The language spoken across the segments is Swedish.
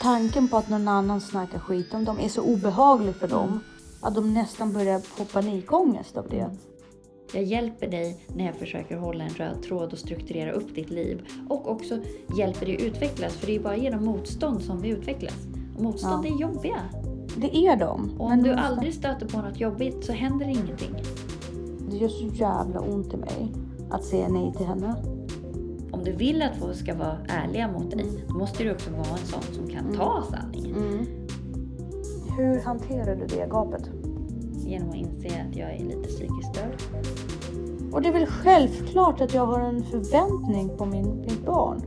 tanken på att någon annan snackar skit om dem är så obehaglig för dem att de nästan börjar få panikångest av det. Jag hjälper dig när jag försöker hålla en röd tråd och strukturera upp ditt liv. Och också hjälper dig utvecklas, för det är bara genom motstånd som vi utvecklas. Och motstånd Ja. är jobbiga. Det är de. Och om men du de- aldrig stöter på något jobbigt så händer ingenting. Det gör så jävla ont i mig att säga nej till henne. Om du vill att folk ska vara ärliga mot dig, då måste du också vara en sån som kan ta sanningen. Mm. Hur hanterar du det gapet? Genom att inse att jag är lite psykiskt störd. Och det är väl självklart att jag har en förväntning på min, mitt barn.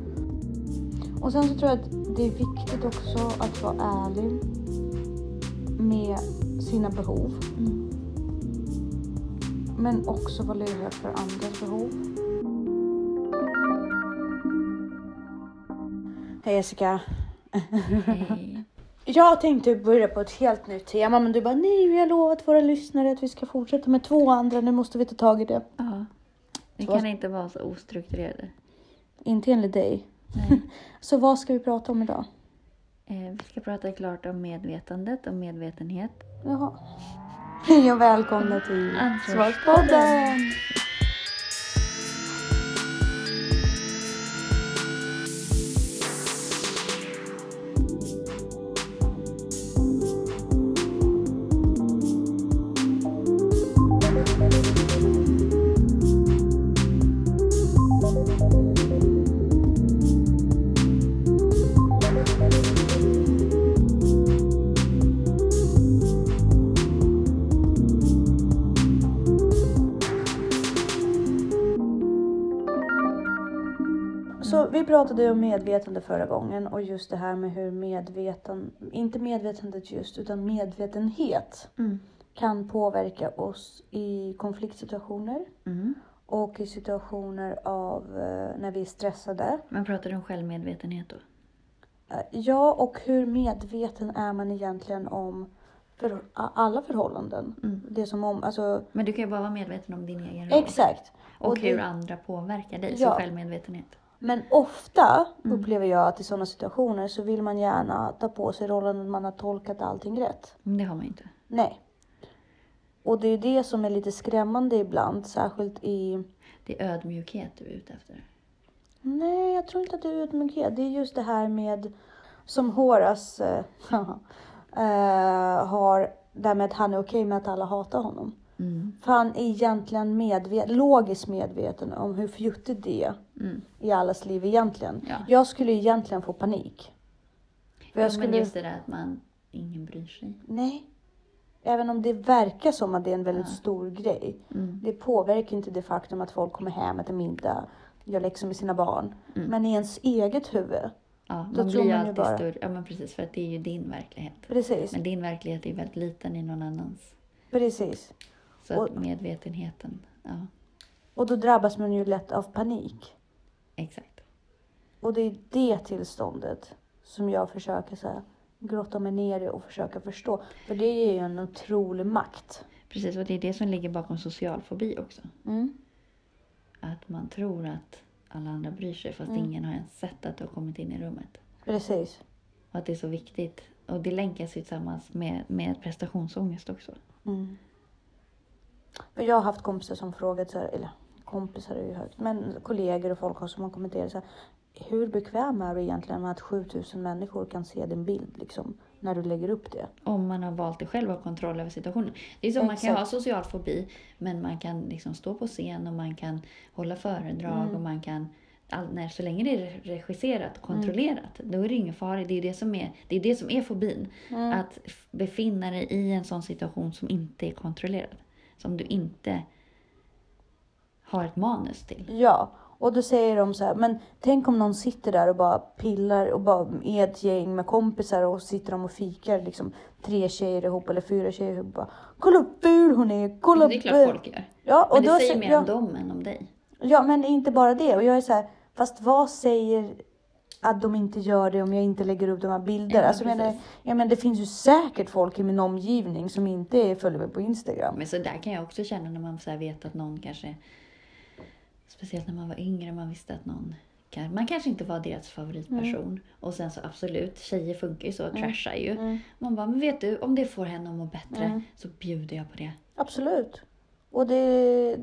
Och sen så tror jag att det är viktigt också att vara ärlig med sina behov. Mm. Men också vara lyhörd för andras behov. Hej Jessica. Hej. Jag tänkte börja på ett helt nytt tema men du bara nej vi har lovat våra lyssnare att vi ska fortsätta med två andra. Nu måste vi ta tag i det. Ja. Vi kan inte vara så ostrukturerade. Inte enligt dig. Nej. Så vad ska vi prata om idag? Eh, vi ska prata klart om medvetandet och medvetenhet. Jaha. Hej och välkomna till Ansvarspodden. Pratade om medvetande förra gången och just det här med hur medveten, inte medvetandet just, utan medvetenhet Mm. kan påverka oss i konfliktsituationer Mm. och i situationer av eh, när vi är stressade. Man pratar om självmedvetenhet då. Eh, Ja, och hur medveten är man egentligen om för, alla förhållanden? Mm. Det som om, alltså, Men du kan ju bara vara medveten om din egen roll. exakt. Och, Och det- hur andra påverkar dig. Ja. Så självmedvetenhet. Men ofta Mm. upplever jag att i sådana situationer så vill man gärna ta på sig rollen att man har tolkat allting rätt. Men det har man ju inte. Nej. Och det är det som är lite skrämmande ibland, särskilt i... Det är ödmjukhet du är ute efter. Nej, jag tror inte att det är ödmjukhet. Det är just det här med, som Horace eh, eh, har, där med att han är okej med att alla hatar honom. Mm. För han är egentligen medveten, logiskt medveten om hur fjuttigt det är Mm. i allas liv egentligen. Ja. Jag skulle egentligen få panik. För jag Ja, skulle... Men just det där att man, ingen bryr sig. Nej. Även om det verkar som att det är en väldigt Ja. stor grej. Mm. Det påverkar inte det faktum att folk kommer hem, äter middag, gör läxor med sina barn. Mm. Men i ens eget huvud. Ja, Då man tror blir man ju alltid bara- större. Ja men precis, för att det är ju din verklighet. Precis. Men din verklighet är väldigt liten i någon annans. Precis. Så att Och- medvetenheten, ja Och då drabbas man ju lätt av panik. exakt. Och det är det tillståndet som jag försöker så här, grotta mig ner i och försöka förstå. För det är ju en otrolig makt. Precis, och det är det som ligger bakom social fobi också. Mm. Att man tror att alla andra bryr sig fast Mm. ingen har ens sett att du har kommit in i rummet. Precis. Och att det är så viktigt. Och det länkas ju tillsammans med, med prestationsångest också. Mm. För jag har haft kompisar som frågat, så här, eller kompisar är ju högt, men kollegor och folk som har kommenterat så här, hur bekväm är du egentligen med att 7000 människor kan se din bild liksom, när du lägger upp det? Om man har valt det själv och har kontroll över situationen. Det är så, man kan ha Exakt. social fobi men man kan liksom stå på scen och man kan hålla föredrag Mm. och man kan all, när, så länge det är regisserat och kontrollerat, då är det ingen fara. Det är det som är, det är, det som är fobin. Mm. Att befinna dig i en sån situation som inte är kontrollerad. Som du inte har ett manus till. Ja, och då säger de så här, men tänk om någon sitter där och bara pillar och bara är ett gäng med kompisar och sitter de och fikar liksom tre tjejer ihop eller fyra tjejer ihop bara kolla upp ful hon är, kolla Det är upp klart folk gör. Ja, och Men det då säger sä- mer om dem än om dig. Ja, men inte bara det. Och jag är så här, fast vad säger att de inte gör det om jag inte lägger upp de här bilderna? Ja, alltså, jag menar, precis. jag menar, det finns ju säkert folk i min omgivning som inte följer mig på Instagram. Men så där kan jag också känna när man så vet att någon kanske, speciellt när man var yngre, man visste att någon man kanske inte var deras favoritperson. Och sen så absolut, tjejer funkar ju så, trashar ju. Mm. Man bara, men vet du, om det får henne att må bättre Mm. så bjuder jag på det. Absolut. Och det,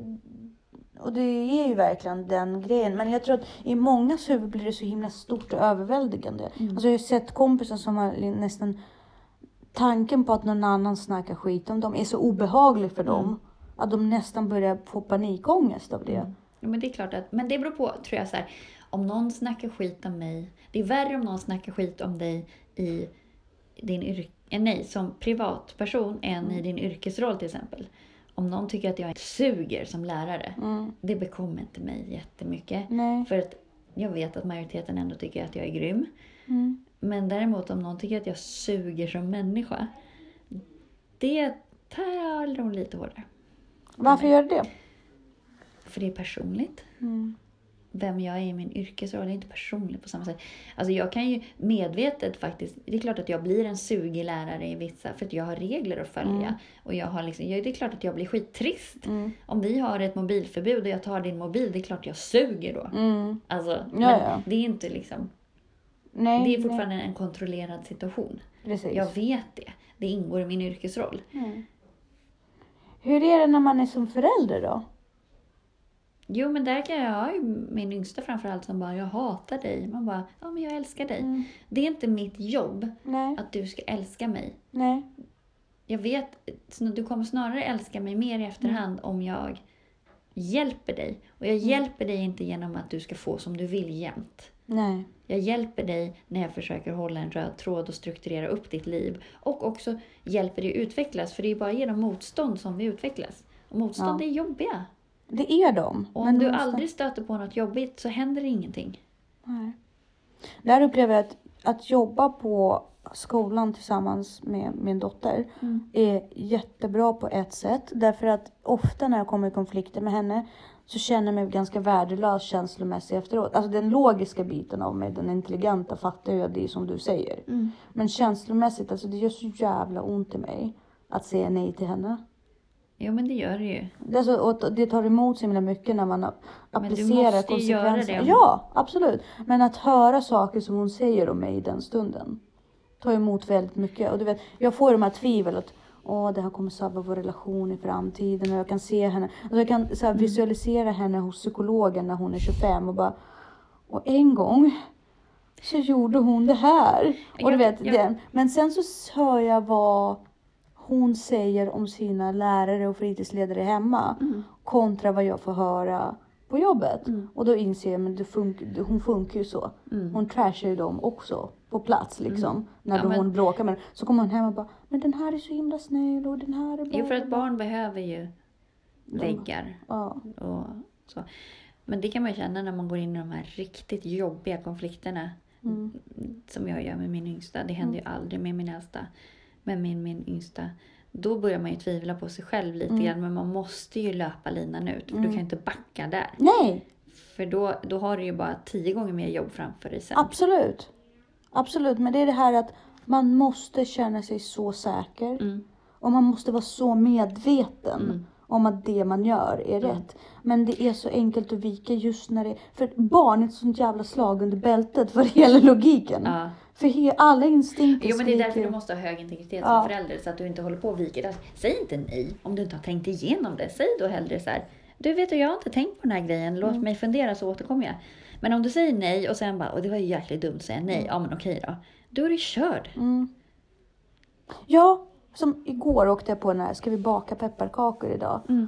och det är ju verkligen den grejen. Men jag tror att i mångas huvud blir det så himla stort och överväldigande. Mm. Alltså jag har sett kompisar som har nästan tanken på att någon annan snackar skit om dem är så obehaglig för dem. Att de nästan börjar få panikångest av det. Ja, men det är klart att, men det beror på, tror jag, så här, om någon snackar skit om mig. Det är värre om någon snackar skit om dig i din yrke, nej, som privatperson än i din yrkesroll till exempel. Om någon tycker att jag suger som lärare, Mm. det bekommer inte mig jättemycket. Nej. För att jag vet att majoriteten ändå tycker att jag är grym. Mm. Men däremot om någon tycker att jag suger som människa, det tar de lite hårdare. Varför gör det? För det är personligt. Mm. Vem jag är i min yrkesroll är inte personlig på samma sätt. Alltså jag kan ju medvetet faktiskt, det är klart att jag blir en sugig lärare i vissa, för att jag har regler att följa. Och jag har liksom, ja, det är klart att jag blir skittrist. Mm. Om vi har ett mobilförbud och jag tar din mobil, det är klart jag suger då. Mm. Alltså, men ja. det är inte liksom, Nej, det är fortfarande en kontrollerad situation. nej. Precis. Jag vet det. Det ingår i min yrkesroll. Mm. Hur är det när man är som förälder då? Jo, men där kan jag ha ju min yngsta framförallt som bara, jag hatar dig. Man bara, ja men jag älskar dig. Mm. Det är inte mitt jobb Nej, att du ska älska mig. nej. Jag vet, du kommer snarare älska mig mer i efterhand om jag hjälper dig. Och jag hjälper dig inte genom att du ska få som du vill jämt. Nej. Jag hjälper dig när jag försöker hålla en röd tråd och strukturera upp ditt liv. Och också hjälper dig utvecklas, för det är bara genom motstånd som vi utvecklas. Och motstånd Ja. är jobbiga. Det är de. Och om men du måste- aldrig stöter på något jobbigt så händer det ingenting. Nej. Där upplever jag att, att jobba på skolan tillsammans med min dotter Mm. är jättebra på ett sätt. Därför att ofta när jag kommer i konflikter med henne så känner jag mig ganska värdelös känslomässigt efteråt. Alltså den logiska biten av mig, den intelligenta, fattar jag det som du säger. Mm. Men känslomässigt, alltså det gör så jävla ont i mig att säga nej till henne. Jo, men det gör det ju. Det, är så, och det tar emot så himla mycket när man du applicerar måste ju göra konsekvenserna. det. Ja, absolut. Men att höra saker som hon säger om mig i den stunden tar emot väldigt mycket. Och du vet, jag får de här tvivel att Åh, det här kommer sabba vår relation i framtiden och jag kan se henne. Alltså jag kan så här, Mm. visualisera henne hos psykologen när hon är 25 och bara Och en gång så gjorde hon det här. Och du Jag- vet, jag- den. Men sen så hör jag vad hon säger om sina lärare och fritidsledare hemma Mm. kontra vad jag får höra på jobbet. Mm. Och då inser jag, men det fun- hon funkar ju så. Mm. Hon trashar ju dem också på plats liksom. När Ja, då men- hon bråkar med dem. Så kommer hon hem och bara, men den här är så himla snäll och den här är bra. Jo, för att barn behöver ju väggar Ja. och så. Men det kan man ju känna när man går in i de här riktigt jobbiga konflikterna. Mm. Som jag gör med min yngsta. Det händer ju aldrig med min äldsta. Men min, min yngsta. Då börjar man ju tvivla på sig själv lite Mm. grann. Men man måste ju löpa linan ut. För du Mm. kan ju inte backa där. Nej, För då, då har du ju bara tio gånger mer jobb framför dig sen. absolut. Absolut, men det är det här att man måste känna sig så säker. Mm. Och man måste vara så medveten Mm. Om att det man gör är Mm. rätt. Men det är så enkelt att vika just när det För barn är ett sånt jävla slag under bältet vad det gäller logiken. Ja. För he, alla instinkter Jo men det är därför du måste ha hög integritet Ja. som förälder så att du inte håller på och viker. Alltså, Säg inte nej om du inte har tänkt igenom det. Säg då hellre så här. Du vet du, jag har inte tänkt på den här grejen. Låt Mm. mig fundera så återkommer jag. Men om du säger nej och sen bara, och det var ju jäkligt dumt att säga nej. Ja men okej då. Då är du körd. Mm. Ja, som igår åkte jag på den här, ska vi baka pepparkakor idag? Mm.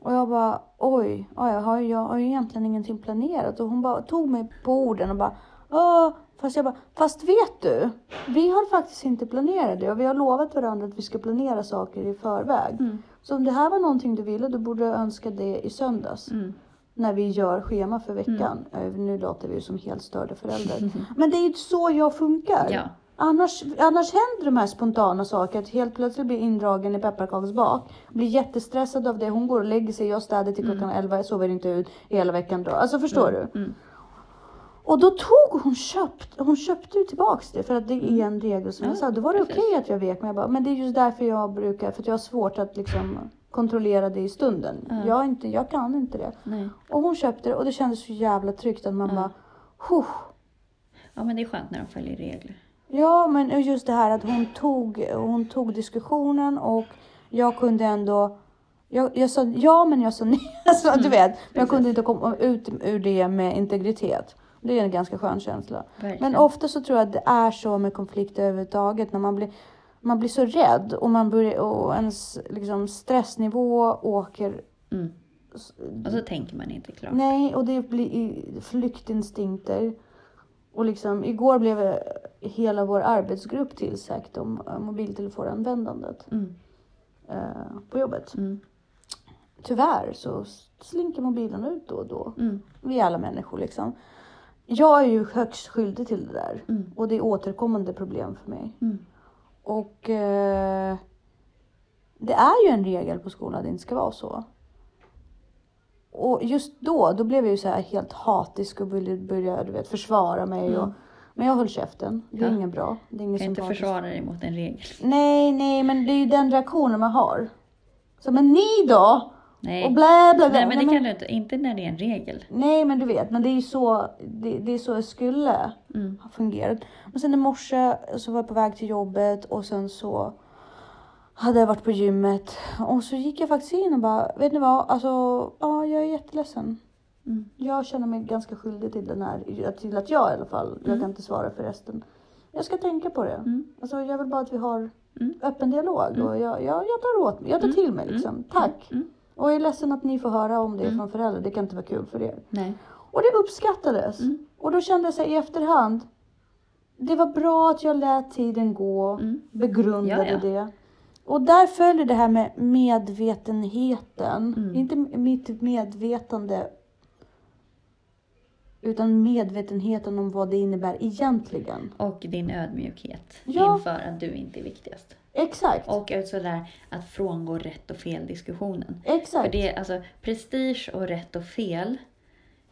Och jag bara, oj, ja, jag, har, jag har ju egentligen ingenting planerat. Och hon bara tog mig på orden och bara, Åh, fast jag bara, fast vet du? Vi har faktiskt inte planerat det och vi har lovat varandra att vi ska planera saker i förväg. Mm. Så om det här var någonting du ville, då borde du önska det i söndags. Mm. När vi gör schema för veckan. Eh, Nu låter vi ju som helt störda föräldrar. Men det är ju så jag funkar. Ja. Annars, annars händer de här spontana sakerna. Att helt plötsligt blir indragen i pepparkaksbak. Blir jättestressad av det. Hon går och lägger sig. Jag städar till klockan 11. Jag sover inte ut hela veckan då. Alltså förstår du? Mm. Och då tog hon köpt, hon köpte ju tillbaks det för att det är en regel som Ja, jag sa. Då var det okej att jag vek men jag bara, men det är just därför jag brukar, för att jag har svårt att liksom kontrollera det i stunden. Ja. Jag, inte, jag kan inte det. Nej. Och hon köpte det och det kändes så jävla tryggt att man Ja. bara, Huh. Ja, men det är skönt när de följer regler. Ja, men just det här att hon tog, hon tog diskussionen och jag kunde ändå jag, jag sa ja, men jag sa nej. Alltså, du vet, men jag kunde inte komma ut ur det med integritet. Det är en ganska skön känsla. Verkligen. Men ofta så tror jag att det är så med konflikter överhuvudtaget. När man blir, man blir så rädd och, man börjar, och ens liksom, stressnivå åker... Mm. Och så tänker man inte klart. Nej, och det blir flyktinstinkter. Och liksom, igår blev hela vår arbetsgrupp tillsagt om eh, mobiltelefonanvändandet Mm. eh, på jobbet. Mm. Tyvärr så slinker mobilen ut då och då. Mm. Vi är alla människor liksom. Jag är ju högst skyldig till det där. Mm. Och det är återkommande problem för mig. Mm. Och eh, det är ju en regel på skolan att det inte ska vara så. Och just då, då blev jag ju så här helt hatisk och ville börja du vet, försvara mig. Och, Mm. men jag höll käften. Det är Ja. inget bra. Det är inget Kan inte försvara dig mot en regel. Nej, nej, men det är ju den reaktionen man har. Så, men ni då? Nej. Och blä, blä, blä. Nej, men det kan du inte. Inte när det är en regel. Nej, men du vet, men det är ju så det, det är så det skulle Mm. ha fungerat. Men sen i morse så var jag på väg till jobbet och sen så hade jag varit på gymmet och så gick jag faktiskt in och bara, vet ni vad, alltså, ja, jag är jätteledsen. Mm. Jag känner mig ganska skyldig till den här, till att jag i alla fall, jag Mm. kan inte svara för resten. Jag ska tänka på det. Mm. Alltså, jag vill bara att vi har Mm. öppen dialog Mm. och jag, jag, jag tar åt mig, jag tar Mm. till mig liksom. Tack! Mm. Och jag är ledsen att ni får höra om det Mm. från föräldrar, det kan inte vara kul för er. Nej. Och det uppskattades. Mm. Och då kände jag så här i efterhand. Det var bra att jag lät tiden gå, Mm. begrundade Ja, ja. det. Och där följer det här med medvetenheten. Mm. Inte mitt medvetande. Utan medvetenheten om vad det innebär egentligen. Och din ödmjukhet Ja. inför att du inte är viktigast. Exakt. Och också där att frångå rätt och fel diskussionen. För Exakt. det är alltså prestige och rätt och fel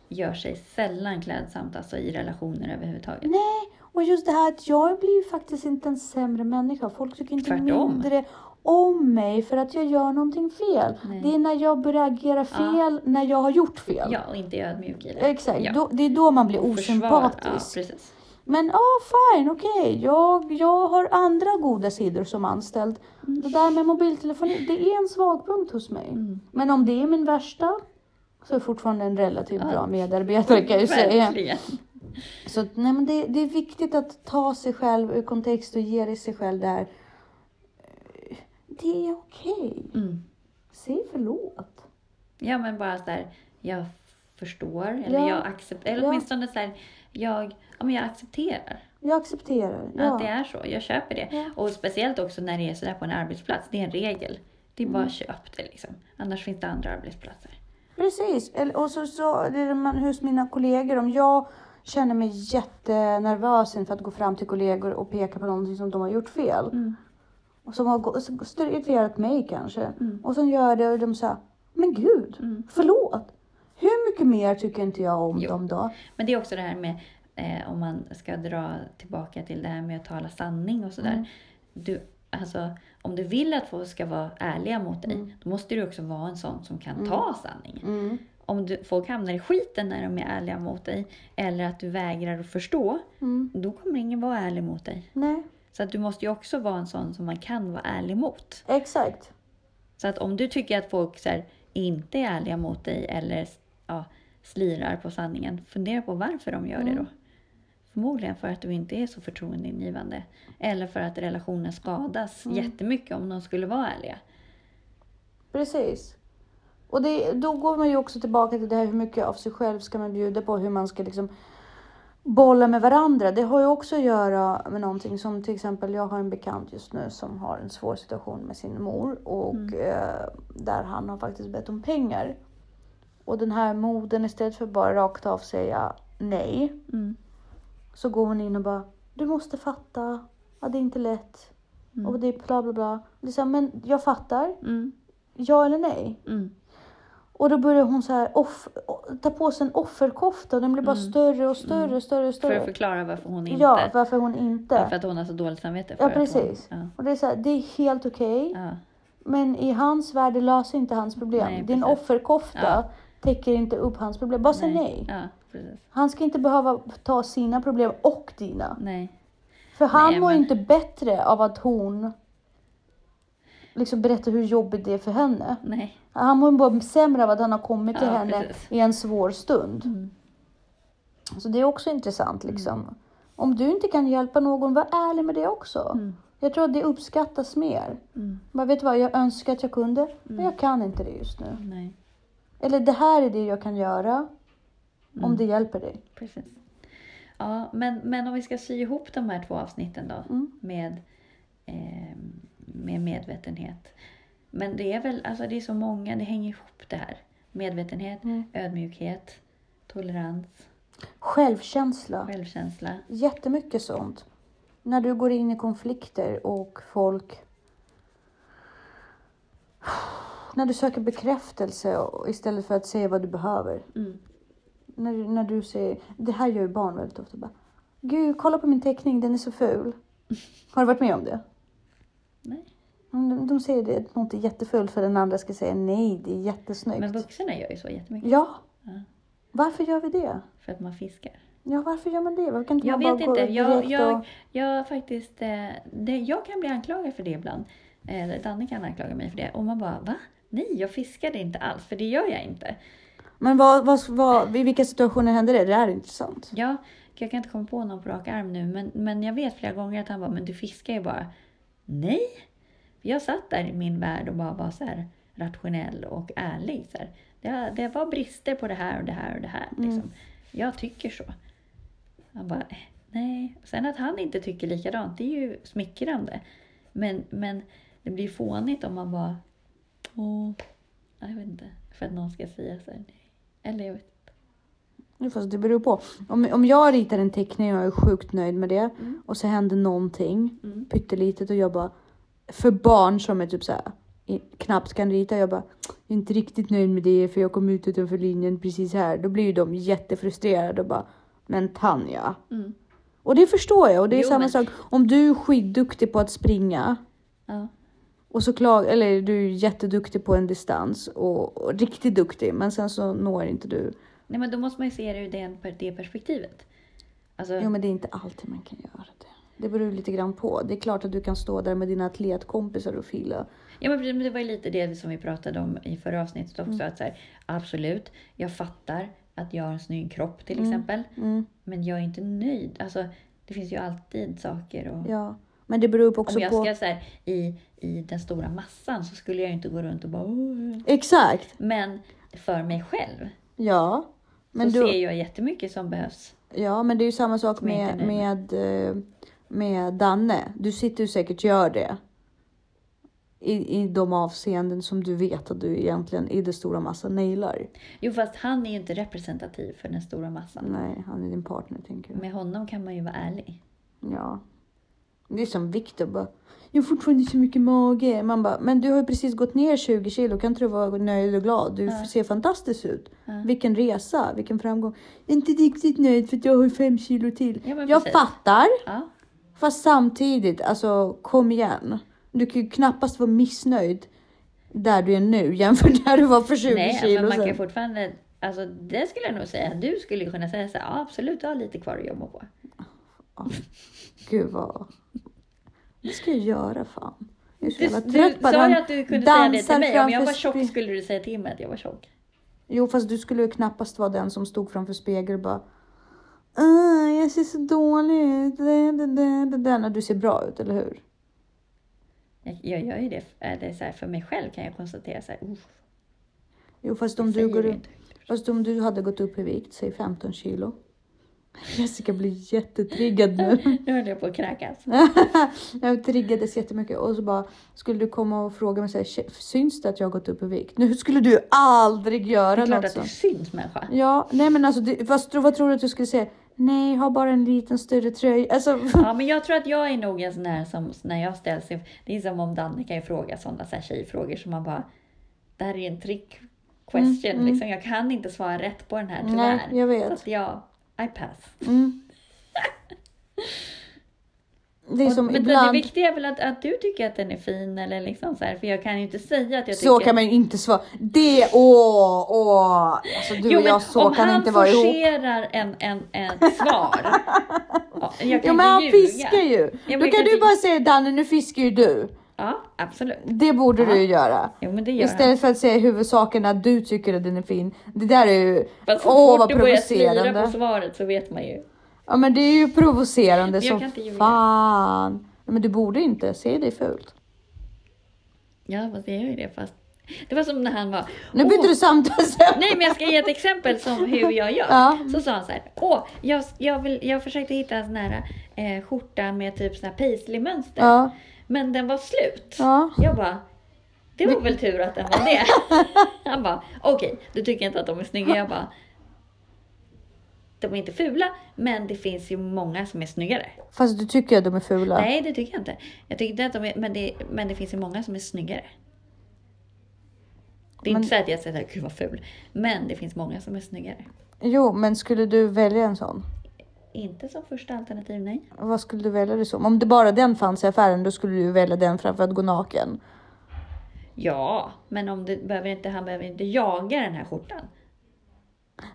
gör sig sällan klädsamt alltså i relationer överhuvudtaget. Nej, och just det här att jag blir ju faktiskt inte en sämre människa. Folk tycker inte Tvärtom. mindre om mig för att jag gör någonting fel. Nej. Det är när jag börjar agera fel, när jag har gjort fel. Ja, och inte är ödmjuk i det. Exakt, Ja. då, det är då man blir osympatisk. Ja. Men ja, fine, okej. Jag, jag har andra goda sidor som anställd. Det där med mobiltelefoni, det är en svag punkt hos mig. Mm. Men om det är min värsta så är jag fortfarande en relativt Ja. bra medarbetare kan jag ju säga. Verkligen. Så att, nej, men det, det är viktigt att ta sig själv ur kontext och ge sig själv det här. Det är okej. Mm. Säg förlåt. Ja, men bara så här, jag förstår. Eller Ja. jag accepterar. Eller Ja. åtminstone så här, jag, ja, men jag accepterar Jag accepterar. att Ja. det är så. Jag köper det. Ja. Och speciellt också när det är sådär på en arbetsplats. Det är en regel. Det är bara Mm. köp det liksom. Annars finns det andra arbetsplatser. Precis. Och så, så man hos mina kollegor. Om jag känner mig jättenervös inför att gå fram till kollegor och peka på någonting som de har gjort fel. Mm. Och som har som irriterat mig kanske. Mm. Och sen gör det och de säger, men gud, Mm. förlåt. Hur mycket mer tycker inte jag om Jo. dem då? Men det är också det här med, eh, om man ska dra tillbaka till det här med att tala sanning och sådär. Mm. Du, alltså, om du vill att folk ska vara ärliga mot dig, Mm. då måste du också vara en sån som kan Mm. ta sanningen. Mm. Om du, folk hamnar i skiten när de är ärliga mot dig, eller att du vägrar att förstå, Mm. då kommer ingen vara ärlig mot dig. Nej, Så att du måste ju också vara en sån som man kan vara ärlig mot. exakt. Så att om du tycker att folk så här, inte är ärliga mot dig eller ja, slirar på sanningen, fundera på varför de gör det Mm. då. Förmodligen för att du inte är så förtroendeingivande. Eller för att relationen skadas Mm. jättemycket om de skulle vara ärliga. Precis. Och det, då går man ju också tillbaka till det här hur mycket av sig själv ska man bjuda på, hur man ska liksom bolla med varandra. Det har ju också att göra med någonting som till exempel, jag har en bekant just nu som har en svår situation med sin mor och Mm. eh, där han har faktiskt bett om pengar. Och den här modern istället för bara rakt av säga nej, Mm. så går hon in och bara, du måste fatta, ja, det är inte lätt Mm. och det är bla bla bla. Det är så här, men jag fattar, Mm. ja eller nej? Mm. Och då börjar hon så här off, ta på sig en offerkofta och den blir bara Mm. större och större och större och För större. att förklara varför hon inte... Ja, varför hon inte. För att hon har så dåligt samvete. För Ja, att hon- precis. ja. Och det är så här, det är helt okej. Ja. Men i hans värld det löser inte hans problem. Nej, Din precis. offerkofta Ja. täcker inte upp hans problem. Bara säg nej. Precis. Han ska inte behöva ta sina problem och dina. Nej. För han Nej, mår men- inte bättre av att hon liksom berättar hur jobbigt det är för henne. Nej. Han mår bara sämre av att han har kommit till Ja, henne precis. i en svår stund. Mm. Så det är också intressant liksom. Om du inte kan hjälpa någon, var ärlig med det också. Mm. Jag tror att det uppskattas mer. Mm. Bara, vet du vad, jag önskar att jag kunde, men jag kan inte det just nu. Nej. Eller det här är det jag kan göra, om Mm. det hjälper dig. Precis. Ja, men, men om vi ska sy ihop de här två avsnitten då Mm. med, eh, med medvetenhet. Men det är väl, alltså det är så många, det hänger ihop det här. Medvetenhet, Mm. ödmjukhet, tolerans, Självkänsla, självkänsla. jättemycket sånt. När du går in i konflikter och folk... När du söker bekräftelse istället för att säga vad du behöver. Mm. När, när du säger, det här gör ju barn väldigt ofta. Bara, Gud, kolla på min teckning, den är så ful. Har du varit med om det? Nej. De, de säger det, att något är jättefult för den andra ska säga nej, det är jättesnyggt. Men vuxna gör ju så jättemycket. Ja, Ja, varför gör vi det? för att man fiskar. Ja, varför gör man det? Varför kan inte Jag man vet bara gå inte. Jag, jag, och... jag faktiskt, eh, det, jag kan bli anklagad för det ibland. Eh, Danne kan anklaga mig för det. Och man bara, va? Nej, jag fiskade inte alls, för det gör jag inte. Men vad, vad, vad, i vilka situationer händer det? Det är intressant. Ja, jag kan inte komma på någon på rak arm nu, men, men jag vet flera gånger att han bara, men du fiskar ju bara. Nej! Jag satt där i min värld och bara var så här rationell och ärlig. Så här. Det, det var brister på det här och det här och det här. Liksom. Jag tycker så. Han bara, eh, nej. Sen att han inte tycker likadant, det är ju smickrande. Men, men det blir fånigt om man bara, åh, jag vet inte. För att någon ska säga så här, nej. Eller jag vet inte. Fast det beror på. Om, om jag ritar en teckning och jag är sjukt nöjd med det Mm. och så händer någonting Mm. pyttelitet och jag bara för barn som är typ så här knappt kan rita. Jag bara jag är inte riktigt nöjd med det för jag kom ut utanför linjen precis här. Då blir ju de jättefrustrerade och bara men Tanja. Mm. Och det förstår jag och det är Jo, samma men- sak om du är skitduktig på att springa Ja. och så klag, eller du är jätteduktig på en distans och, och riktigt duktig men sen så når inte du. Nej men då måste man ju se det ur det perspektivet. Alltså, Jo men det är inte alltid man kan göra det. Det beror lite grann på. Det är klart att du kan stå där med dina atletkompisar och fila. ja, men det var ju lite det som vi pratade om i förra avsnittet också. Att så här, absolut, jag fattar att jag har en snygg kropp till exempel. Mm, Men jag är inte nöjd. Alltså, det finns ju alltid saker. Och, ja. Men det beror också om jag på... ska så här, i, i den stora massan så skulle jag ju inte gå runt och bara... Exakt! Men för mig själv Ja. Men, så du, ser jag jättemycket som behövs. ja, men det är ju samma sak med, med, eh, med Danne. Du sitter ju säkert och gör det. I, I de avseenden som du vet att du egentligen i det stora massan nailar. Jo, fast han är ju inte representativ för den stora massan. Nej, han är din partner tänker jag. Med honom kan man ju vara ärlig. Ja. Det är som Viktor bara. Jag har fortfarande så mycket mage. Man bara, men du har ju precis gått ner 20 kilo. Kan inte du vara nöjd och glad? Du Ja. ser fantastisk ut. Ja. Vilken resa, vilken framgång. Inte riktigt nöjd för jag har fem kilo till. Ja, jag precis. fattar. Fast samtidigt, alltså kom igen. Du kan ju knappast vara missnöjd där du är nu jämfört där du var för 20 Nej, kilo men man kan ju fortfarande... Alltså, det skulle jag nog säga. Du skulle kunna säga så här, ja, absolut, du har lite kvar att jobba på. Gud vad... Det ska jag göra fan. Jag är så jävla trött på sa ju att du kunde säga det till mig. Om jag var tjock skulle du säga till mig att jag var tjock. Jo, fast du skulle ju knappast vara den som stod framför spegeln och bara "Ah, jag ser så dålig ut. Det, det, det, det, det. När du ser bra ut, eller hur? Jag, jag gör ju det, är det så här, för mig själv kan jag konstatera så här, "Uff, Jo, fast om du, går det inte. fast om du hade gått upp i vikt, säg 15 kilo. Jessica blir jättetriggad nu. Nu höll jag på att kräkas. jag triggades jättemycket och så bara skulle du komma och fråga mig så här, "Tje- syns det att jag har gått upp i vikt? Nu skulle du aldrig Det göra är klart något att det sånt. syns människa. Ja, nej men alltså, det, vad, vad tror du att du skulle säga? Nej, har bara en liten större tröja. Alltså, Ja, men jag tror att jag är nog en sån här som när jag ställs inför- Det är som om Danne kan ju fråga sådana så här tjejfrågor som man bara, det här är en trick question. Mm, mm. Liksom. Jag kan inte svara rätt på den här tyvärr. nej, jag Så vet. att jag, I pass. Mm. Det Och- men det- ibland... det viktiga är väl att, att du tycker att den är fin eller liksom så här, för jag kan ju inte säga att jag Så tycker... kan man ju inte svara. Det, åh, åh. Alltså du Jo, och jag, så om kan han inte vara ihop. forcerar en, en, ett svar. ja, jag kan Jo men han ljuga. fiskar ju. men Då kan kan du bara säga Danne, nu fiskar ju du. Ja, absolut. Det borde Ja. du göra. Jo, men det gör han. Istället för att säga huvudsaken att du tycker att den är fin. Det där är ju, Fast så åh fort vad du börjar slira på svaret så vet man ju. Ja men det är ju provocerande som fan. Men du borde inte, se det fult. Ja, fast jag gör ju det fast... Det var som när han var... Nu "Åh, byter du samtalsämne. Nej, men jag ska ge ett exempel som hur jag gör. Ja. Så sa han så här. Åh, jag, jag, vill, jag försökte hitta en sån här eh, skjorta med typ sån här paisley-mönster. Ja, Men den var slut. ja. Jag bara, det var väl tur att den var det. Han bara, okej, du tycker inte att de är snygga. Jag bara, de är inte fula, men det finns ju många som är snyggare. Fast du tycker att de är fula. Nej, det tycker jag inte. Jag tycker inte att de är, men det, men det finns ju många som är snyggare. Det är Men- inte så att jag säger gud vad ful. Men det finns många som är snyggare. Jo, men skulle du välja en sån? Inte som första alternativ, nej. Vad skulle du välja det som? Om det bara den fanns i affären, då skulle du välja den framför att gå naken. Ja, men om det behöver inte, han behöver inte jaga den här skjortan.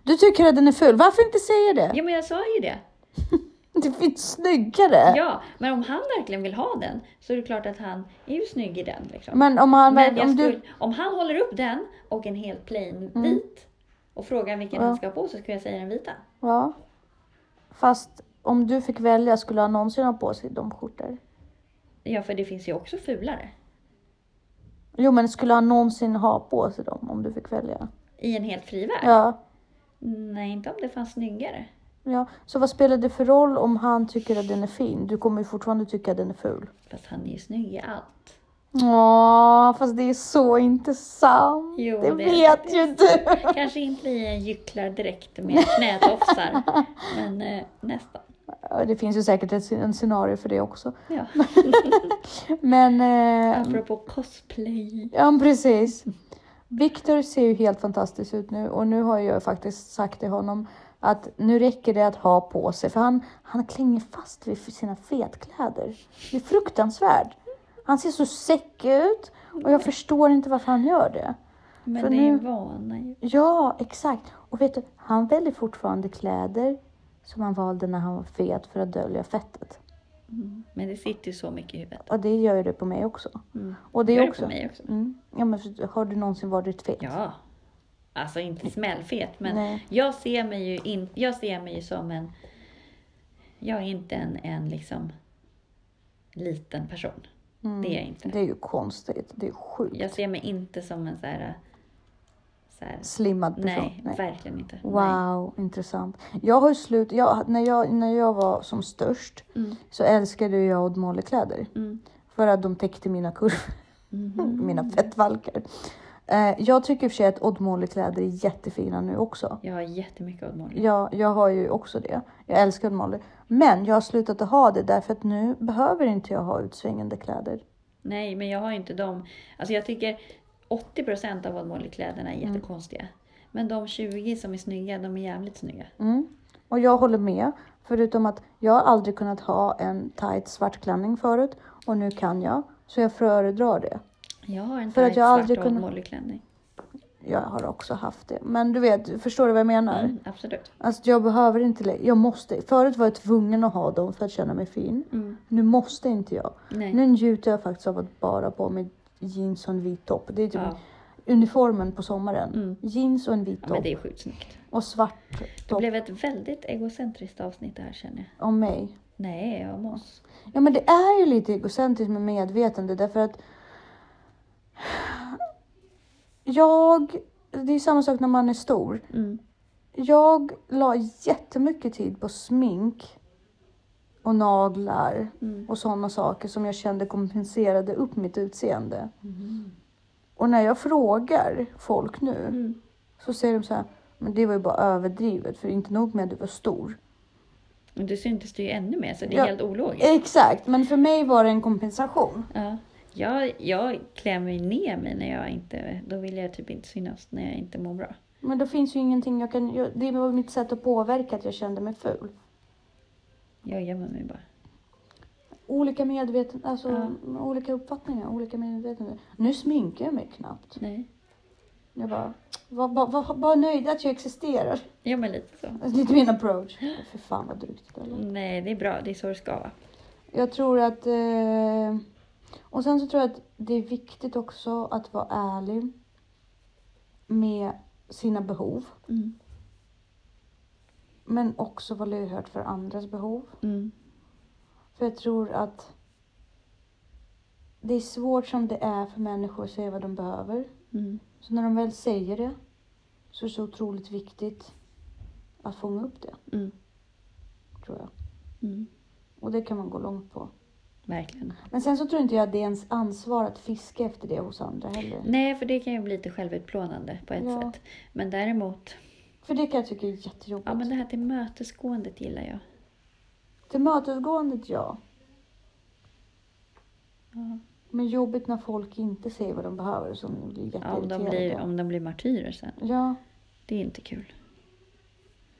Du tycker att den är ful, varför inte säga det? Ja, men jag sa ju det. Det finns snyggare. Ja, men om han verkligen vill ha den så är det klart att han är ju snygg i den. Liksom. Men om han Men om skulle, du... Mm. om han håller upp den och en helt plain vit och frågar vilken Ja. han ska ha på så skulle jag säga den vita. Ja. Fast om du fick välja, skulle han någonsin ha på sig de skjortor? Ja, för det finns ju också fulare. Jo, men skulle han någonsin ha på sig dem om du fick välja? I en helt fri värld. Ja. Nej, inte om det fanns snyggare. Ja, så vad spelar det för roll om han tycker att den är fin? Du kommer ju fortfarande tycka att den är ful. Fast han är ju snygg i allt. Åh, fast det är så inte sant. Jo, det, det vet ju du. Kanske inte i en gycklardräkt med knätofsar, men eh, nästan. Ja, Det finns ju säkert ett, en scenario för det också. Ja. Men, eh, Apropå cosplay. ja precis. Viktor ser ju helt fantastisk ut nu och nu har jag faktiskt sagt till honom att nu räcker det att ha på sig för han, han klänger fast vid sina fetkläder. Det är fruktansvärt. Han ser så säck ut och jag förstår inte varför han gör det. Men För det är ju vana ju. Ja, exakt. Och vet du, han väljer fortfarande kläder som han valde när han var fet för att dölja fettet. Mm. Men det sitter ju så mycket i huvudet. Och det gör det på mig också. Mm. Och det Gör är det också... på mig också. Mm. Ja, men har du någonsin varit fet? Ja. Alltså inte smällfet, men Nej. jag ser mig ju in, jag ser mig ju som en... Jag är inte en, en liksom liten person. Mm. Det är jag inte. Det är ju konstigt. Det är sjukt. Jag ser mig inte som en så här... Så här Slimmad person. nej, verkligen inte. Wow, intressant. Jag har slut... Jag, när, jag, när jag var som störst Nej. Mm. så älskade jag Odd Molly-kläder. Mm. För att de täckte mina kurvor, Mhm. mina fettvalkar. Eh, jag tycker i och för sig att Odd Molly-kläder är jättefina nu också. Jag har jättemycket Odd Molly. Ja, jag har ju också det. Jag älskar Odd Molly. Men jag har slutat att ha det därför att nu behöver inte jag ha utsvängande kläder. Nej, men jag har inte dem. Alltså jag tycker 80% av Odd Molly-kläderna är Mm. jättekonstiga. Men de 20 som är snygga, de är jävligt snygga. Mm. Och jag håller med. Förutom att jag aldrig kunnat ha en tight svart klänning förut. Och nu kan jag. Så jag föredrar det. Jag har en För att tight jag svart kunnat- Molly-klänning. Jag har också haft det. Men du vet, förstår du vad jag menar? Mm, absolut. Alltså jag behöver inte längre. Jag måste. Förut var jag tvungen att ha dem för att känna mig fin. Mm. Nu måste inte jag. Nej. Nu njuter jag faktiskt av att bara på mig jeans och en vit topp. Det är typ Ja. uniformen på sommaren. Mm. Jeans och en vit ja, topp. men det är sjukt snyggt. Och svart Det topp blev ett väldigt egocentriskt avsnitt det här känner jag. om mig. Nej, om oss. Ja men det är ju lite egocentriskt med medvetande därför att jag, det är samma sak när man är stor. Mm. Jag la jättemycket tid på smink och naglar Mm. och sådana saker som jag kände kompenserade upp mitt utseende. Mm. Och när jag frågar folk nu Mm. så säger de så här, men det var ju bara överdrivet för inte nog med att du var stor. Men du syntes det ju ännu mer, så det är Ja. helt ologiskt. Exakt, men för mig var det en kompensation. Ja. Jag, jag klär mig ner mig när jag inte... Då vill jag typ inte synas när jag inte mår bra. Men då finns ju ingenting jag kan göra. Det var mitt sätt att påverka att jag kände mig ful. Jag gömmer mig bara. olika medveten, alltså Ja. olika uppfattningar, olika medvetande. Nu sminkar jag mig knappt. Nej. Jag bara, var, var, var, var nöjd att jag existerar. Ja, men lite så. Alltså, Lite min approach. För fan vad drygt eller? Nej, det är bra. Det är så det ska vara. Jag tror att... Eh, och sen så tror jag att det är viktigt också att vara ärlig med sina behov. Mm. Men också vara lyhörd för andras behov. Mm. För jag tror att det är svårt som det är för människor att säga vad de behöver. Mm. Så när de väl säger det så är det så otroligt viktigt att fånga upp det, Mm. tror jag. Mm. Och det kan man gå långt på. Verkligen. Men sen så tror inte jag att det är ens ansvar att fiska efter det hos andra heller. Nej, för det kan ju bli lite självutplånande på ett Ja. sätt. Men däremot, För det kan jag tycka är jättejobbigt. ja men det här tillmötesgåendet gillar jag. Tillmötesgåendet, ja. Ja. Men jobbigt när folk inte säger vad de behöver som blir Ja, om, de blir, om de blir martyrer sen. Ja, Det är inte kul.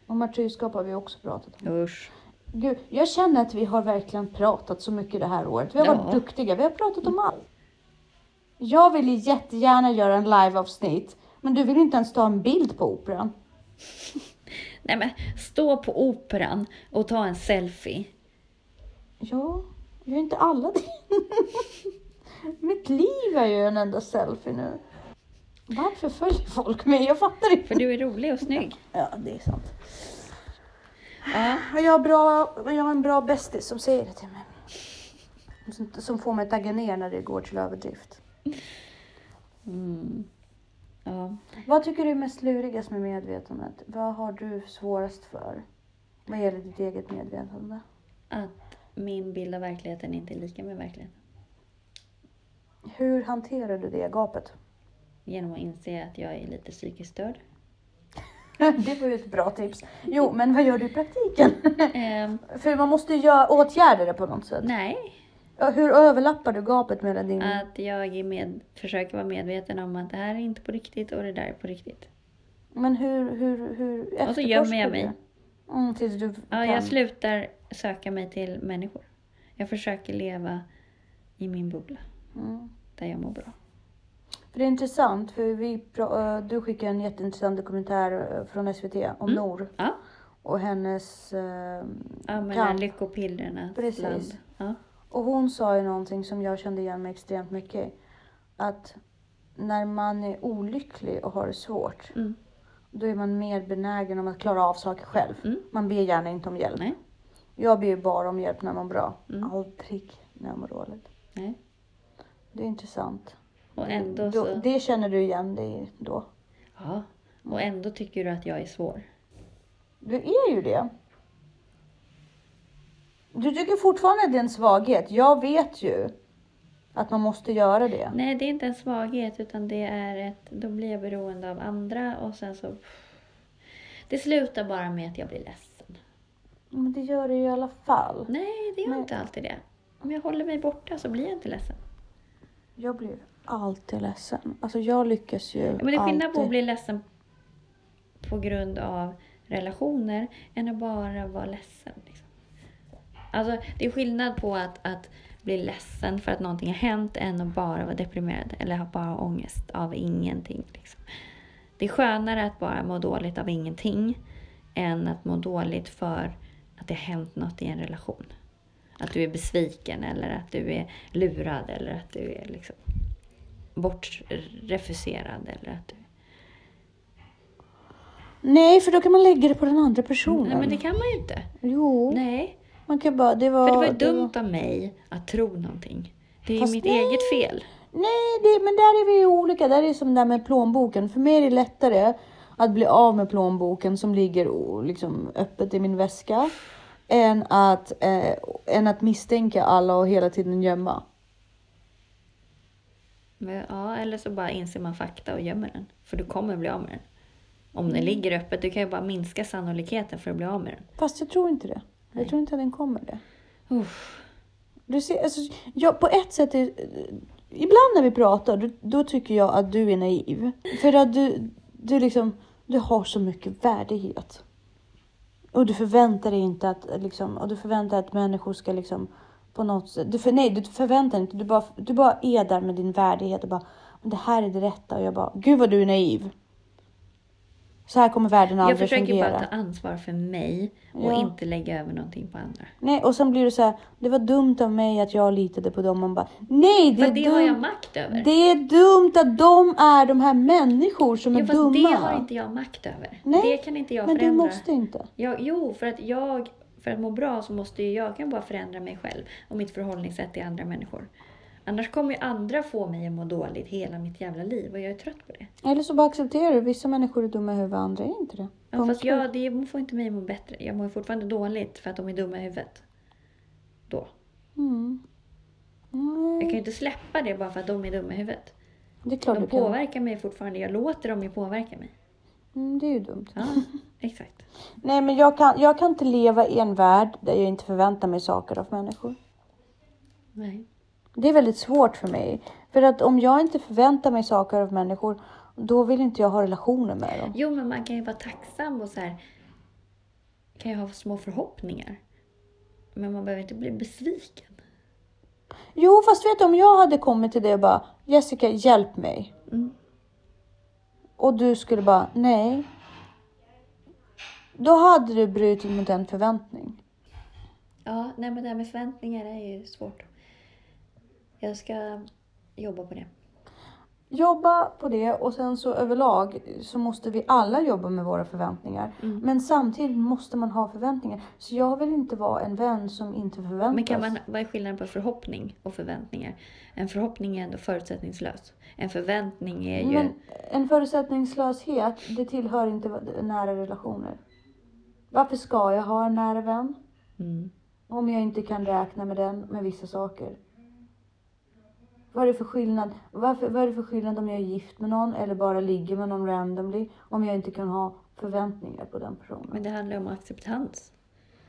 och martyrskap har vi också pratat om. Usch. Gud, jag känner att vi har verkligen pratat så mycket det här året. Vi har Ja. varit duktiga, vi har pratat om allt. Jag vill jättegärna göra en live-avsnitt, men du vill inte ens ta en bild på operan. Nej men, stå på operan och ta en selfie. Ja, gör inte alla det? Mitt liv är ju en enda selfie nu. Varför följer folk mig? Jag fattar inte. För du är rolig och snygg. Ja, det är sant. Ja. Jag har, bra, jag har en bra bästis som säger det till mig. Som, som får mig att tagga ner när det går till överdrift. Mm. Ja. Vad tycker du är mest lurigast med medvetandet? Vad har du svårast för? Vad gäller ditt eget medvetande? Att min bild av verkligheten inte är lika med verkligheten. Hur hanterar du det gapet? Genom att inse att jag är lite psykiskt störd. Det var ju ett bra tips. Jo, men vad gör du i praktiken? Ehm, För man måste ju göra, åtgärda det på något sätt. nej, Hur överlappar du gapet mellan din... att jag är med, försöker vara medveten om att det här är inte på riktigt och det där är på riktigt. Men hur, hur, hur Och så gömmer jag mig. Mm, tills du Ja, kan. jag slutar söka mig till människor. Jag försöker leva i min bubbla, Mm. där jag mår bra. För det är intressant, för vi, du skickade en jätteintressant dokumentär från SVT om Mm. Nor Ja, och hennes... eh, ja men lyckopillernas Precis. land. Ja. Och hon sa ju någonting som jag kände igen mig extremt mycket. Att när man är olycklig och har det svårt, Mm. då är man mer benägen om att klara av saker själv. Mm. Man ber gärna inte om hjälp. Nej. Jag ber ju bara om hjälp när man mår bra. Mm. Aldrig när jag mår dåligt. Nej. Det är intressant. Och ändå då, så... Det känner du igen dig då. Ja. Och ändå tycker du att jag är svår. Du är ju det. Du tycker fortfarande att det är en svaghet. Jag vet ju att man måste göra det. Nej, det är inte en svaghet utan det är ett... Då blir jag beroende av andra och sen så... Det slutar bara med att jag blir ledsen. Men det gör det ju i alla fall. Nej, det gör Nej. inte alltid det. Om jag håller mig borta så blir jag inte ledsen. Jag blir alltid ledsen. Alltså jag lyckas ju Men det är skillnad på att bli ledsen på grund av relationer än att bara vara ledsen. Liksom. Alltså, det är skillnad på att, att bli ledsen för att någonting har hänt än att bara vara deprimerad eller ha bara ångest av ingenting. Liksom. Det är skönare att bara må dåligt av ingenting än att må dåligt för att det har hänt något i en relation. Att du är besviken eller att du är lurad eller att du är liksom bortrefuserad eller att du... Nej, för då kan man lägga det på den andra personen. Nej men det kan man ju inte. Jo, Nej. Man kan bara... Det var, För det var ju det dumt av mig att tro någonting. Det är Fast mitt nej. eget fel. Nej, det, men där är vi ju olika. Där är det som det där med plånboken. För mig är det lättare att bli av med plånboken som ligger liksom öppet i min väska. Än att, eh, än att misstänka alla och hela tiden gömma. Ja, eller så bara inser man fakta och gömmer den. För du kommer bli av med den. Om den Mm. ligger öppet, du kan ju bara minska sannolikheten för att bli av med den. Fast jag tror inte det. Jag tror inte att den kommer det. Uff. Du ser, alltså, jag, på ett sätt, är, ibland när vi pratar, då, då tycker jag att du är naiv. För att du, du liksom, du har så mycket värdighet. Och du förväntar dig inte att, liksom, och du förväntar att människor ska liksom på något sätt. Du, för, nej, du förväntar dig inte. Du bara, du bara är där med din värdighet och bara, "Men det här är det rätta. Och jag bara, gud vad du är naiv. Så här kommer världen Jag aldrig försöker fungera. bara ta ansvar för mig och Ja. inte lägga över någonting på andra. Nej, och sen blir det så här, det var dumt av mig att jag litade på dem. Man bara, nej, det För är det har jag dumt. makt över. Det är dumt att de är de här människor som ja, är fast dumma. det har inte jag makt över. Nej, det kan inte jag Men du förändra. måste inte. Jag, jo, för att jag, för att må bra så måste ju jag kan bara förändra mig själv och mitt förhållningssätt till andra människor. Annars kommer ju andra få mig att må dåligt hela mitt jävla liv och jag är trött på det. Eller så bara accepterar du, vissa människor är dumma i huvudet, andra är inte det. Ja, Punkt fast jag, det får inte mig att må bättre. Jag mår fortfarande dåligt för att de är dumma i huvudet. Då. Mm. Jag kan ju inte släppa det bara för att de är dumma i huvudet. det är klart De påverkar mig fortfarande. Jag låter dem ju påverka mig. Mm, det är ju dumt. Ja, exakt. Nej, men jag kan, jag kan inte leva i en värld där jag inte förväntar mig saker av människor. Nej. Det är väldigt svårt för mig. För att om jag inte förväntar mig saker av människor, då vill inte jag ha relationer med dem. Jo, men man kan ju vara tacksam och så här. Kan ju ha små förhoppningar. Men man behöver inte bli besviken. Jo, fast vet du, om jag hade kommit till dig och bara, Jessica, hjälp mig. Mm. Och du skulle bara, nej. Då hade du brutit mot en förväntning. Ja, nej men det här med förväntningar är ju svårt. Jag ska jobba på det. Jobba på det och sen så överlag så måste vi alla jobba med våra förväntningar. Mm. Men samtidigt måste man ha förväntningar. Så jag vill inte vara en vän som inte förväntas. Men kan man, vad är skillnaden på förhoppning och förväntningar? En förhoppning är ändå förutsättningslös. En förväntning är ju... Men en förutsättningslöshet, det tillhör inte nära relationer. Varför ska jag ha en nära vän? Mm. Om jag inte kan räkna med den med vissa saker. Vad är det för skillnad? Varför, vad är det för skillnad om jag är gift med någon eller bara ligger med någon randomly? Om jag inte kan ha förväntningar på den personen. Men det handlar om acceptans,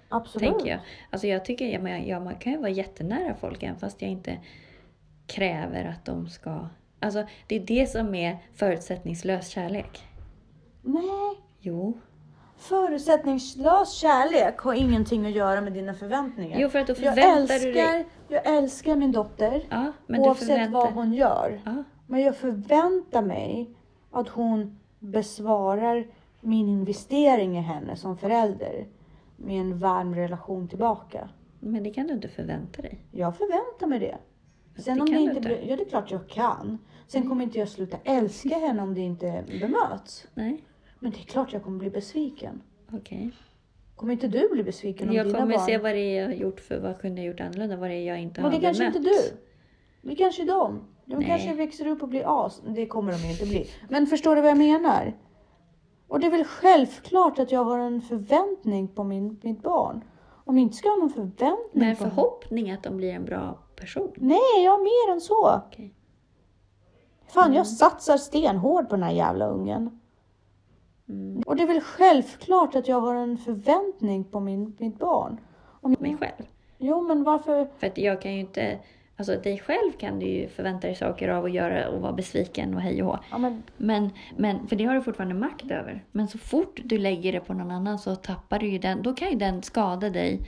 Absolut. tänker jag. Alltså jag tycker, ja, men jag, man kan ju vara jättenära folk även fast jag inte kräver att de ska... Alltså det är det som är förutsättningslös kärlek. Nej. Jo. Förutsättningslös kärlek har ingenting att göra med dina förväntningar. Jo, för att då jag, förväntar älskar, du dig... jag älskar min dotter Ja, men oavsett förväntar... vad hon gör. Ja, Men jag förväntar mig att hon besvarar min investering i henne som förälder med en varm relation tillbaka. men det kan du inte förvänta dig. Jag förväntar mig det. Sen det om det du inte inte. ja det är klart jag kan. Sen kommer inte jag sluta älska henne om det inte bemöts. Nej, Men det är klart jag kommer bli besviken. okej. Kommer inte du bli besviken om Jag dina kommer barn? se vad det är jag har gjort för vad kunde jag gjort annorlunda, vad det är jag inte Men har det kanske bemött. inte du. Det kanske är de. De Nej. kanske växer upp och blir as. Det kommer de ju inte bli. Men förstår du vad jag menar? Och det är väl självklart att jag har en förväntning på min, mitt barn. Om jag inte ska ha någon förväntning Men en på förhoppning att de blir en bra person. Nej, jag har mer än så. Okej. Fan, Mm. jag satsar stenhårt på den här jävla ungen. Mm. Och det är väl självklart att jag har en förväntning på min, mitt barn. Om, Mig själv. jo, men varför? För att jag kan ju inte... Alltså dig själv kan du ju förvänta dig saker av och göra och vara besviken och hej och hå. Ja, men, Men, men, för det har du fortfarande makt över. Men så fort du lägger det på någon annan så tappar du ju den. Då kan ju den skada dig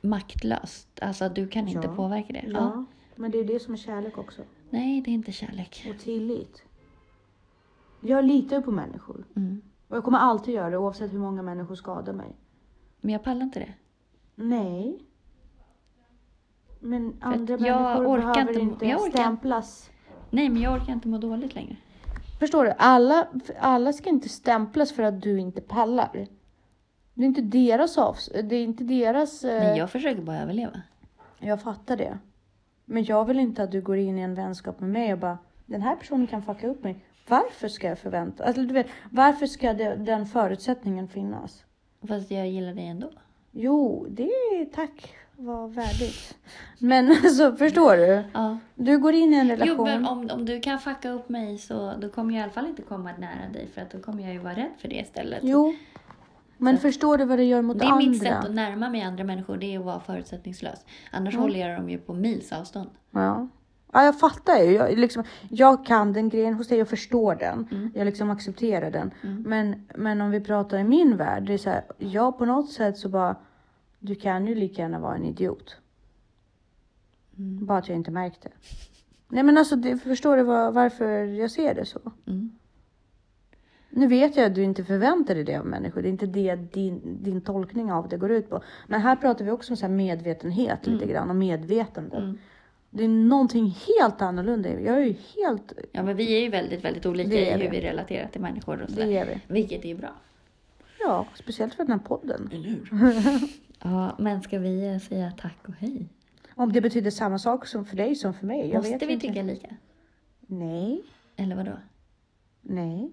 maktlöst. Alltså du kan inte Ja. påverka det. ja, men det är det som är kärlek också. Nej, det är inte kärlek. Och tillit. Jag litar ju på människor. Mm. Och jag kommer alltid göra det oavsett hur många människor skadar mig. Men jag pallar inte det. Nej. Men andra jag människor orkar behöver inte- inte, jag orkar- stämplas. Nej, men jag orkar inte må dåligt längre. Förstår du? Alla, alla ska inte stämplas för att du inte pallar. Det är inte deras avs... Det är inte deras... eh, Men jag försöker bara överleva. Jag fattar det. Men jag vill inte att du går in i en vänskap med mig och bara den här personen kan fucka upp mig. Varför ska jag förvänta alltså, du vet, Varför ska det, den förutsättningen finnas? Fast jag gillar dig ändå. Jo, det är tack. Vad värdigt. Men alltså, förstår du? Ja. Du går in i en relation. Jo, men om, om du kan fucka upp mig så då kommer jag i alla fall inte komma nära dig för att då kommer jag ju vara rädd för det istället. Jo. Men Så- förstår du vad det gör mot det är andra? mitt sätt att närma mig andra människor, det är att vara förutsättningslös. Annars Mm. håller jag dem ju på mils avstånd. Ja. Ja, jag fattar ju. Jag, liksom, jag kan den grejen hos dig, jag förstår den. Mm. Jag liksom accepterar den. Mm. Men, men om vi pratar i min värld, det är så här, jag på något sätt så bara, du kan ju lika gärna vara en idiot. Mm. Bara att jag inte märkte. Nej men alltså, det, förstår du var, varför jag ser det så? Mm. Nu vet jag att du inte förväntar dig det av människor. Det är inte det din, din tolkning av det går ut på. Men här pratar vi också om så medvetenhet lite grann och medvetande. Det är någonting helt annorlunda. Jag är ju helt... Ja, men vi är ju väldigt, väldigt olika Det i hur vi. vi relaterar till människor och Det sådär. är vi. Vilket är bra. Ja, speciellt för den här podden. Eller hur? ja, men ska vi eh, säga tack och hej? Om det betyder samma sak som för dig som för mig. Jag Måste vet vi inte. tycka lika? Nej, Eller vadå? nej.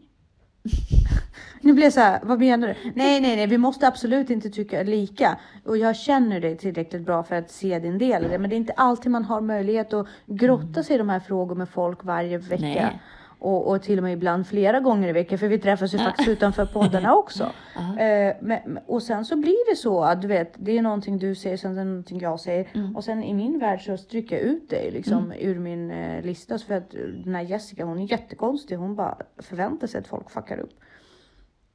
Nu blir jag så här, vad menar du? Nej, nej, nej, vi måste absolut inte tycka lika. Och jag känner dig tillräckligt bra för att se din del i det. Men det är inte alltid man har möjlighet att grotta sig i de här frågorna med folk varje vecka. Nej. Och, och till och med ibland flera gånger i veckan, för vi träffas ju faktiskt utanför poddarna också. Ja. Eh, men, och sen så blir det så att du vet, det är någonting du säger, sen är det någonting jag säger. Mm. Och sen i min värld så stryker jag ut dig liksom ur min eh, lista. För att den här Jessica, hon är jättekonstig. Hon bara förväntar sig att folk fuckar upp.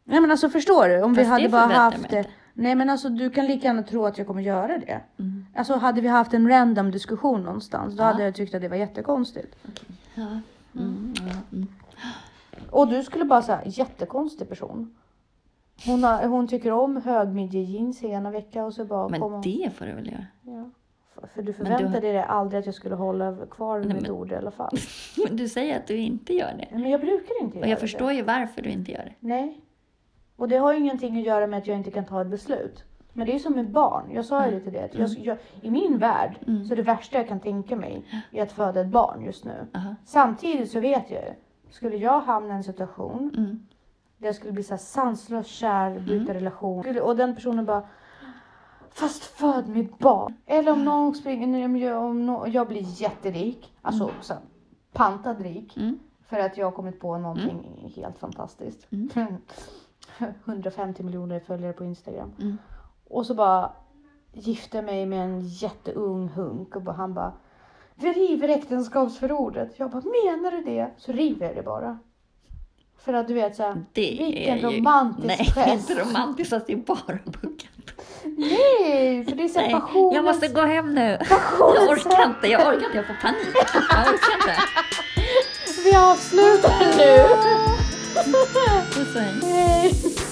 Nej men alltså förstår du? Om vi Fast hade det bara haft inte. Nej men alltså du kan lika gärna tro att jag kommer göra det. Mm. Alltså hade vi haft en random diskussion någonstans, då Ja. hade jag tyckt att det var jättekonstigt. Ja. Mm. Mm. Och du skulle bara säga jättekonstig person. Hon, har, hon tycker om högmidjejeans ena vecka och så bara Men kommer det får du väl göra? Ja. För- För du du- förväntade dig aldrig att jag skulle hålla kvar Nej, mitt men- ord i alla fall. Men du säger att du inte gör det. Men jag brukar inte Och göra jag det. förstår ju varför du inte gör det. Nej. Och det har ju ingenting att göra med att jag inte kan ta ett beslut. Men det är som med barn. Jag sa ju det till dig. att Jag, jag, I min värld Mm. så är det värsta jag kan tänka mig är att föda ett barn just nu. Aha. Samtidigt så vet jag ju. Skulle jag hamna i en situation Mm. där jag skulle bli så sanslöst kär, byta relation. Skulle- Och den personen bara Fast föd mitt barn. Eller om någon springer, om jag, om nå- jag blir jätterik. Alltså så här, pantad rik. Mm. För att jag har kommit på någonting helt fantastiskt. Mm. 150 miljoner följare på Instagram. Och så bara gifte mig med en jätteung hunk och han bara Vi river äktenskapsförordet. Jag bara, menar du det? Så river jag det bara. För att du vet såhär, vilken ju... romantisk Nej, gest. inte romantiskt fast det är bara puckat. Nej, för det är såhär Nej, passionens... jag måste gå hem nu. passionens Jag orkar inte, jag orkar inte, jag får panik. Jag orkar inte. Vi avslutar nu! Puss och. Hej.